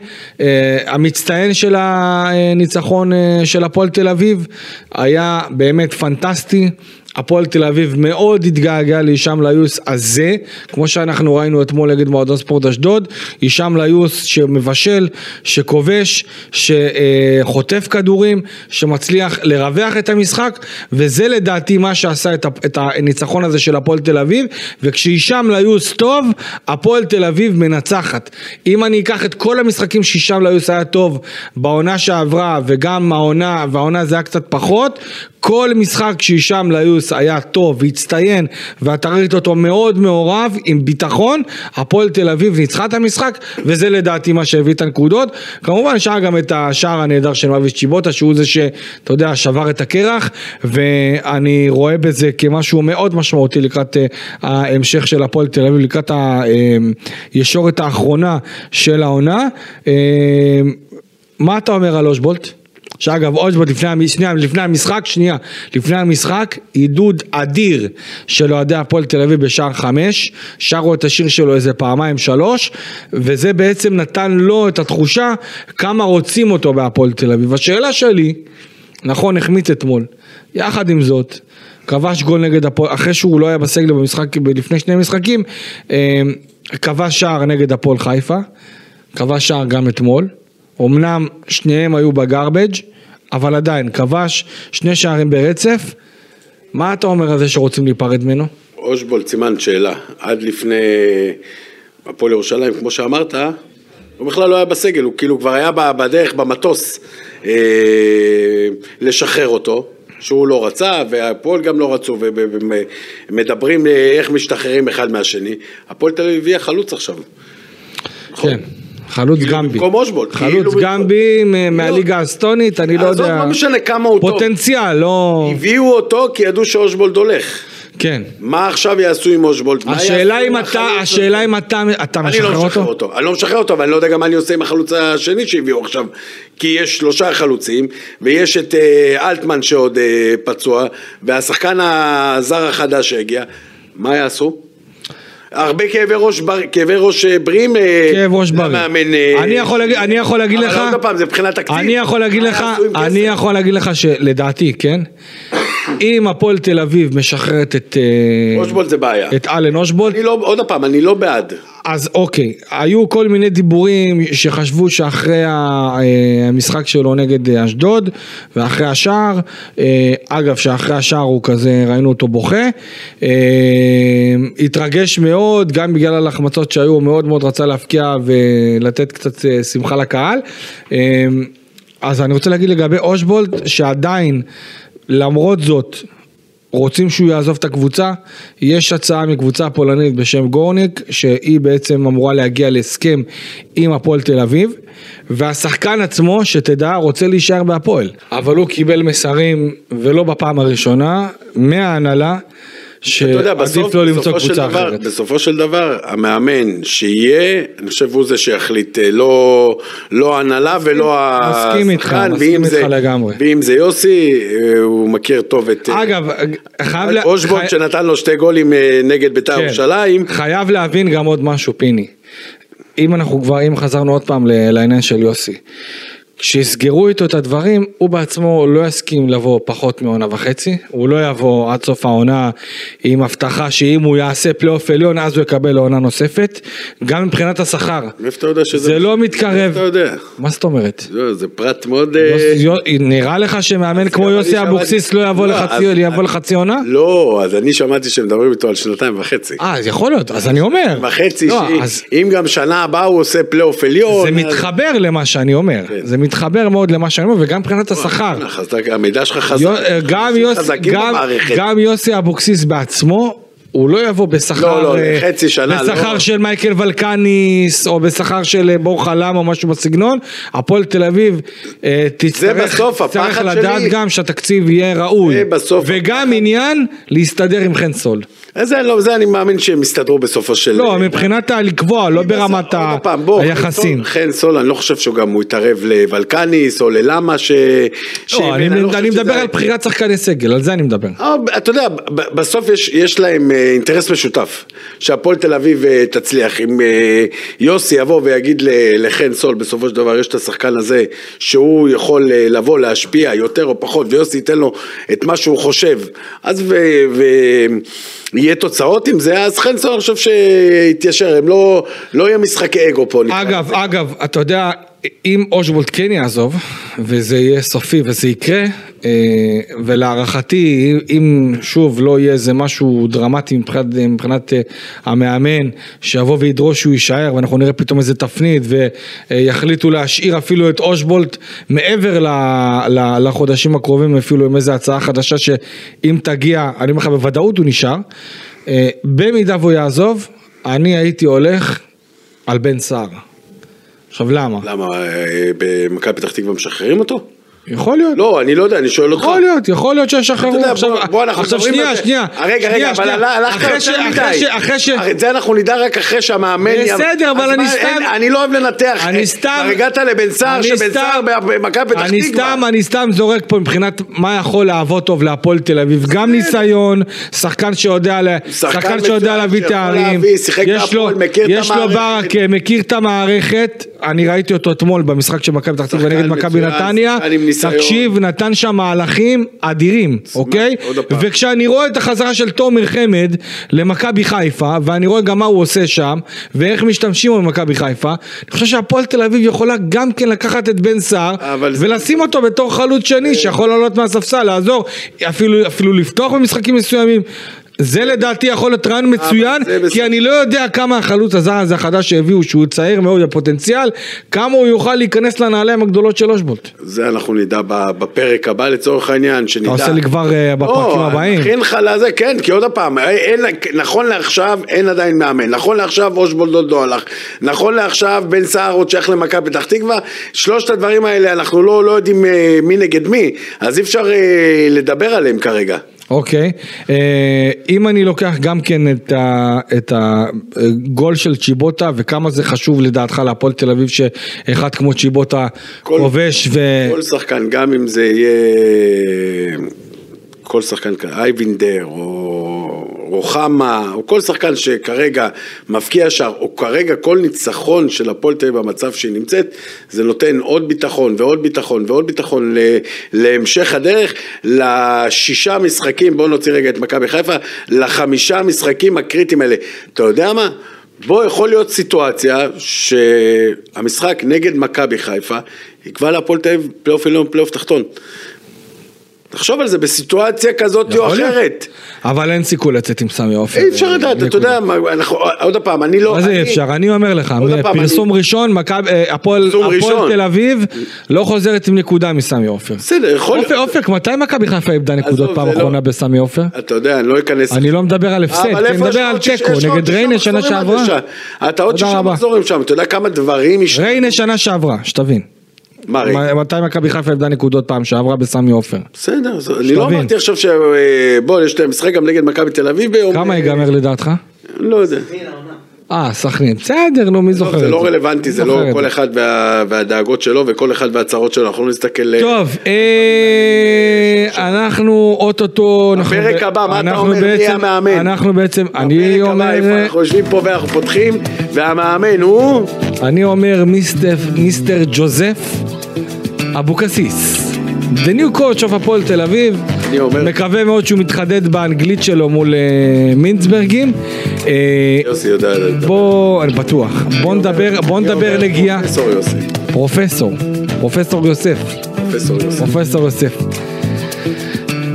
המצטיין של הניצחון של הפועל תל אביב היה באמת פנטסטי. הפועל תל אביב מאוד התגעגע להישאם ליוס הזה, כמו שאנחנו ראינו אתמול נגד מועדון ספורט אשדוד, הישאם ליוס שמבשל, שכובש, שחוטף כדורים, שמצליח לרווח את המשחק, וזה לדעתי מה שעשה את הניצחון הזה של הפועל תל אביב, וכשהישאם ליוס טוב, הפועל תל אביב מנצחת. אם אני אקח את כל המשחקים שהישאם ליוס היה טוב בעונה שעברה, וגם העונה, והעונה זה היה קצת פחות, כל משחק שהישאם ליוס היה טוב והצטיין ואתה ראית אותו מאוד מעורב עם ביטחון, הפועל תל אביב ניצחה את המשחק וזה לדעתי מה שהביא את הנקודות. כמובן שהיה גם את השער הנהדר של מביש צ'יבוטה שהוא זה שאתה יודע שבר את הקרח ואני רואה בזה כמשהו מאוד משמעותי לקראת אה, ההמשך של הפועל תל אביב, לקראת הישורת אה, האחרונה של העונה. אה, מה אתה אומר על אושבולט? שאגב אושבולט לפני, שנייה, לפני המשחק, שנייה, לפני המשחק, עידוד אדיר של אוהדי הפועל תל אביב בשער חמש, שרו את השיר שלו איזה פעמיים שלוש, וזה בעצם נתן לו את התחושה כמה רוצים אותו בהפועל תל אביב. השאלה שלי, נכון, החמיץ אתמול, יחד עם זאת, כבש גול נגד הפועל, אחרי שהוא לא היה בסגל במשחק, לפני שני משחקים, אה, כבש שער נגד הפועל חיפה, כבש שער גם אתמול. אמנם שניהם היו בגרבג', אבל עדיין, כבש שני שערים ברצף. מה אתה אומר על זה שרוצים להיפרד ממנו? אושבולט סימן שאלה. עד לפני הפועל ירושלים, כמו שאמרת, הוא בכלל לא היה בסגל, הוא כאילו כבר היה בדרך, במטוס, אה, לשחרר אותו. שהוא לא רצה, והפועל גם לא רצו, ומדברים איך משתחררים אחד מהשני. הפועל תל אביב הביאה חלוץ עכשיו. כן. חלוץ כאילו גמבי. במקום אושבולט. חלוץ כאילו גמבי לא. מהליגה האסטונית, אני לא יודע. לא משנה כמה הוא טוב. פוטנציאל, לא... הביאו אותו כי ידעו שאושבולט הולך. כן. מה עכשיו יעשו עם אושבולט? השאלה אם אתה, השאלה אם אתה, אתה משחרר אותו? אני לא משחרר אותו. אני לא משחרר אותו, אבל אני לא יודע גם מה אני עושה עם החלוץ השני שהביאו עכשיו. כי יש שלושה חלוצים, ויש את אה, אלטמן שעוד אה, פצוע, והשחקן הזר החדש שהגיע. מה יעשו? הרבה כאבי ראש, בר, כאבי ראש אה, בריאים, אה, כאב ראש בריא. אני יכול, להגיד, אני יכול להגיד לך, אבל עוד פעם, זה מבחינת תקציב. אני יכול להגיד לך, אני יכול להגיד לך שלדעתי, כן? אם הפועל תל אביב משחררת את... אה, אושבולט זה בעיה. את אלן אושבולט. אני לא, עוד פעם, אני לא בעד. אז אוקיי, היו כל מיני דיבורים שחשבו שאחרי אה, המשחק שלו נגד אשדוד ואחרי השער, אה, אגב שאחרי השער הוא כזה, ראינו אותו בוכה, התרגש מאוד, גם בגלל הלחמצות שהיו, הוא מאוד מאוד רצה להפקיע ולתת קצת שמחה לקהל. אז אני רוצה להגיד לגבי אושבולט, שעדיין למרות זאת, רוצים שהוא יעזוב את הקבוצה, יש הצעה מקבוצה פולנית בשם גורניק, שהיא בעצם אמורה להגיע להסכם עם הפועל תל אביב, והשחקן עצמו, שתדע, רוצה להישאר בהפועל. אבל הוא קיבל מסרים, ולא בפעם הראשונה, מההנהלה. שעדיף לא למצוא קבוצה דבר, אחרת. בסופו של דבר, המאמן שיהיה, אני חושב הוא זה שיחליט, אה, לא, לא הנהלה ולא השחקן. מסכים איתך, מסכים איתך לגמרי. ואם זה יוסי, אה, הוא מכיר טוב את... אה, אגב, חייב... לה... אושבולט חי... שנתן לו שתי גולים נגד בית"ר כן. ירושלים. חייב להבין גם עוד משהו, פיני. אם אנחנו כבר, אם חזרנו עוד פעם לעניין של יוסי. כשיסגרו איתו את הדברים, הוא בעצמו לא יסכים לבוא פחות מעונה וחצי, הוא לא יבוא עד סוף העונה עם הבטחה שאם הוא יעשה פלייאוף עליון אז הוא יקבל לעונה נוספת, גם מבחינת השכר. מאיפה אתה יודע שזה... זה לא מתקרב. מאיפה אתה יודע? מה זאת אומרת? לא, זה פרט מאוד... אה, נראה לך שמאמן כמו יוסי אבוקסיס לא יבוא לא, לחצי עונה? לא, אז אני שמעתי שמדברים איתו על שנתיים וחצי. אה, אז יכול להיות, אז אני אומר. וחצי, לא, אם גם שנה הבאה הוא עושה פלייאוף עליון. זה מתחבר למה שאני אומר. כן. זה מתחבר מאוד למה שאני אומר, וגם מבחינת השכר. המידע שלך חזק. גם יוסי אבוקסיס בעצמו, הוא לא יבוא בשכר, לא, לא, חצי שנה, בשכר לא. של מייקל ולקניס, או בשכר של אה, בור חלם או משהו בסגנון, הפועל תל אביב אה, תצטרך, תצטרך לדעת שלי, גם שהתקציב יהיה ראוי, וגם עניין להסתדר עם חן סול. זה לא, זה אני מאמין שהם יסתדרו בסופו של... לא, מבחינת הלקבוע, לא ברמת היחסים. חן סול, אני לא חושב שהוא גם הוא יתערב לוולקניס או ללמה ש... לא, אני מדבר על בחירת שחקני סגל, על זה אני מדבר. אה, אתה יודע, בסוף יש להם אה, אינטרס משותף, שהפועל תל אביב אה, תצליח. אם יוסי יבוא ויגיד לחן סול, בסופו של דבר יש את השחקן הזה, שהוא יכול לבוא להשפיע יותר או פחות, ויוסי ייתן לו את מה שהוא חושב, אז ו... יהיה תוצאות עם זה, אז חן סול אני חושב שיתיישר, הם לא, לא יהיה משחקי אגו פה. אגב, אגב, אתה יודע, אם אושבולט כן יעזוב, וזה יהיה סופי וזה יקרה, אה, ולהערכתי, אם שוב לא יהיה איזה משהו דרמטי מבחינת, מבחינת אה, המאמן, שיבוא וידרוש שהוא יישאר, ואנחנו נראה פתאום איזה תפנית, ויחליטו להשאיר אפילו את אושבולט מעבר לחודשים הקרובים, אפילו עם איזה הצעה חדשה, שאם תגיע, אני אומר לך בוודאות הוא נשאר. אה, במידה והוא יעזוב, אני הייתי הולך על בן סער. עכשיו למה? למה, אה, במכבי פתח תקווה משחררים אותו? יכול להיות. לא, אני לא יודע, אני שואל אותך. יכול להיות, יכול להיות שישחררו. עכשיו, שנייה, שנייה. רגע, רגע, אבל הלכת יותר מדי. אחרי ש... את זה אנחנו נדע רק אחרי שהמאמן... בסדר, אבל אני סתם... אני לא אוהב לנתח. אני סתם... כבר הגעת לבן סער, שבן סער במכבי פתח תקווה. אני סתם, אני סתם זורק פה מבחינת מה יכול לעבוד טוב להפועל תל אביב. גם ניסיון, שחקן שיודע להביא תארים. יש לו ברכה, מכיר את המערכת. אני ראיתי אותו אתמול במשחק של מכבי פתח תקווה נגד מכבי נתניה. תקשיב, נתן שם מהלכים אדירים, אוקיי? וכשאני רואה את החזרה של תומר חמד למכבי חיפה, ואני רואה גם מה הוא עושה שם, ואיך משתמשים במכבי חיפה, אני חושב שהפועל תל אביב יכולה גם כן לקחת את בן סער, ולשים אותו בתור חלוץ שני, שיכול לעלות מהספסל, לעזור, אפילו, אפילו לפתוח במשחקים מסוימים. זה לדעתי יכול להיות רעיון מצוין, זה כי. אני לא יודע כמה החלוץ הזר הזה החדש שהביאו, שהוא צעיר מאוד בפוטנציאל, כמה הוא יוכל להיכנס לנעליים הגדולות של אושבולט. זה אנחנו נדע בפרק הבא לצורך העניין, שנדע. אתה עושה לי כבר אה, בפרקים הבאים. נכין לך לזה, כן, כי עוד פעם, אין, נכון לעכשיו אין עדיין מאמן, נכון לעכשיו אושבולד עוד לא הלך, נכון לעכשיו בן סער עוד שייך למכבי פתח תקווה, שלושת הדברים האלה אנחנו לא, לא יודעים אה, מי נגד מי, אז אי אפשר אה, לדבר עליהם כרגע. אוקיי, אה, אם אני לוקח גם כן את ה- את הגול של צ'יבוטה וכמה זה חשוב לדעתך להפועל תל אביב שאחד כמו צ'יבוטה כובש ו... כל שחקן, גם אם זה יהיה כל שחקן, כ- אייבינדר או רוחמה, או כל שחקן שכרגע מבקיע שער, או כרגע כל ניצחון של הפועל תל אביב במצב שהיא נמצאת, זה נותן עוד ביטחון ועוד ביטחון ועוד ביטחון להמשך הדרך, לשישה משחקים, בואו נוציא רגע את מכבי חיפה, לחמישה משחקים הקריטיים האלה. אתה יודע מה? בוא יכול להיות סיטואציה שהמשחק נגד מכבי חיפה יקבע להפועל תל אביב פלייאוף עליון פלייאוף תחתון. תחשוב על זה בסיטואציה כזאת או להיות. אחרת. אבל אין סיכוי לצאת עם סמי עופר. אי אפשר לדעת, אתה. יודע, עוד פעם, אני לא... מה זה אי אפשר? אני אומר לך, פרסום ראשון, אה, הפועל. תל אביב לא חוזרת עם נקודה מסמי עופר. בסדר, יכול אופק, אופק, מתי מכבי חיפה איבדה נקודות פעם לא- אחרונה בסמי עופר? אתה יודע, אני לא אכנס... אני לא מדבר על הפסד, אבל אני מדבר על תיקו נגד ריינה שנה שעברה. אתה עוד שישה. מחזורים שם, אתה יודע כמה דברים... יש- ריינה שנה שעברה, שתבין. מתי מכבי חיפה איבדה נקודות פעם שעברה בסמי עופר? בסדר, אני לא. אמרתי עכשיו ש... בוא, יש להם משחק גם נגד מכבי תל אביב ביום... כמה ייגמר לדעתך? לא יודע. אה, סכנין, בסדר, נו, מי זוכר את זה זה? לא רלוונטי, זה לא כל. אחד וה- והדאגות שלו וכל אחד והצרות שלו, אנחנו לא נסתכל... טוב, אה, אנחנו אוטוטו... ב- הבא, מה אתה אומר, מי המאמן? אנחנו בעצם, אני הבא, אומר... איפה אנחנו יושבים פה ואנחנו פותחים, והמאמן הוא... אני אומר מיסטר, מיסטר ג'וזף אבוקסיס. The new coach of הפועל תל אביב. אני אומר- מקווה מאוד שהוא מתחדד באנגלית שלו מול אה, מינצברגים. אה, יוסי יודע... בוא, אני בטוח. בוא נדבר, בוא נדבר נגיעה. פרופסור יוסי. פרופסור. פרופסור יוסף. פרופסור יוסף.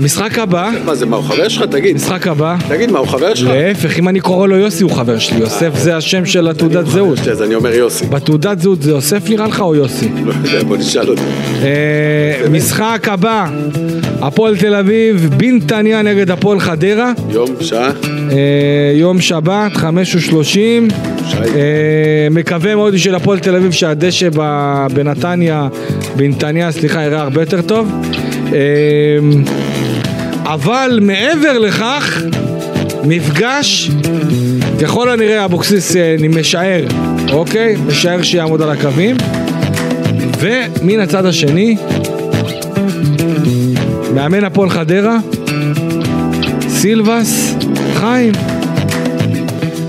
משחק הבא, מה זה, מה, הוא חבר שלך? תגיד. משחק הבא. תגיד, מה, הוא חבר שלך? להפך, אם אני קורא לו יוסי הוא חבר שלי. יוסף זה השם של התעודת זהות. אז אני אומר יוסי. בתעודת זהות זה יוסף נראה לך או יוסי? לא יודע, בוא נשאל אותו. אה, משחק הבא, הפועל תל אביב, בנתניה נגד הפועל חדרה, יום, שעה, אה, יום שבת, חמש ושלושים. שי. אה, מקווה מאוד בשביל הפועל תל אביב שהדשא בנתניה, בנתניה, סליחה, יראה הרבה יותר טוב. אבל מעבר לכך, מפגש, ככל הנראה אבוקסיס אה, משער, אוקיי? משער שיעמוד על הקווים. ומן הצד השני, מאמן הפועל חדרה, סילבס, חיים.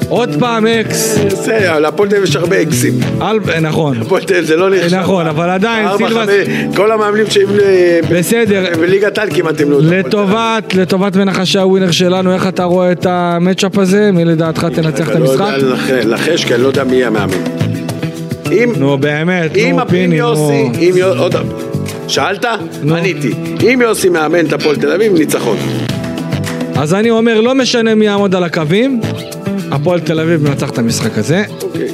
עוד פעם אקס, בסדר, להפועל תל אביב יש הרבה אקסים. על... נכון, הפועל תל אביב זה לא נחשב. נכון, אבל עדיין סילבס, כל המאמנים שהם אה, בסדר, בליגת העל כמעט הם לא... לטובת, לטובת מנחשי הווינר שלנו, איך אתה רואה את המצ'אפ הזה? מי לדעתך תנצח את אני לא המשחק? יודע לנח- לנחש, כי אני לא יודע מי המאמן. אם נו באמת, אם נו פיני, נו. עוד שאלת? עניתי. אם יוסי מאמן את הפועל תל אביב, ניצחון. אז אני אומר, לא משנה מי יעמוד על הקווים, הפועל תל אביב מנצח את המשחק הזה, אוקיי,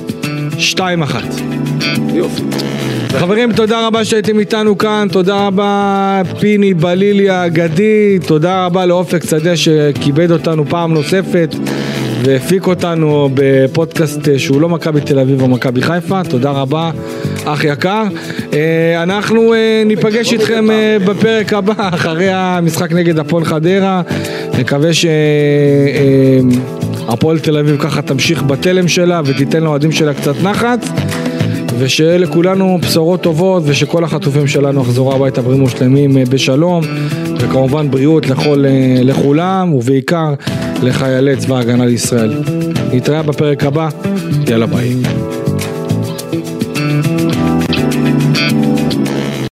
2-1. יופי. חברים, תודה רבה שהייתם איתנו כאן, תודה רבה פיני בלילי האגדי, תודה רבה לאופק שדה שכיבד אותנו פעם נוספת והפיק אותנו בפודקאסט אה, שהוא לא מכבי תל אביב או מכבי חיפה, תודה רבה, אח יקר. אה, אנחנו אה, ניפגש איתכם אה, בפרק הבא, אחרי המשחק נגד הפועל חדרה, נקווה שהפועל תל אביב ככה תמשיך בתלם שלה ותיתן לאוהדים שלה קצת נחת. ושיהיה לכולנו בשורות טובות ושכל החטופים שלנו יחזרו הביתה בריאים ושלמים אה, בשלום וכמובן בריאות לכל, אה, לכולם ובעיקר לחיילי צבא ההגנה לישראל. נתראה בפרק הבא, יאללה ביי.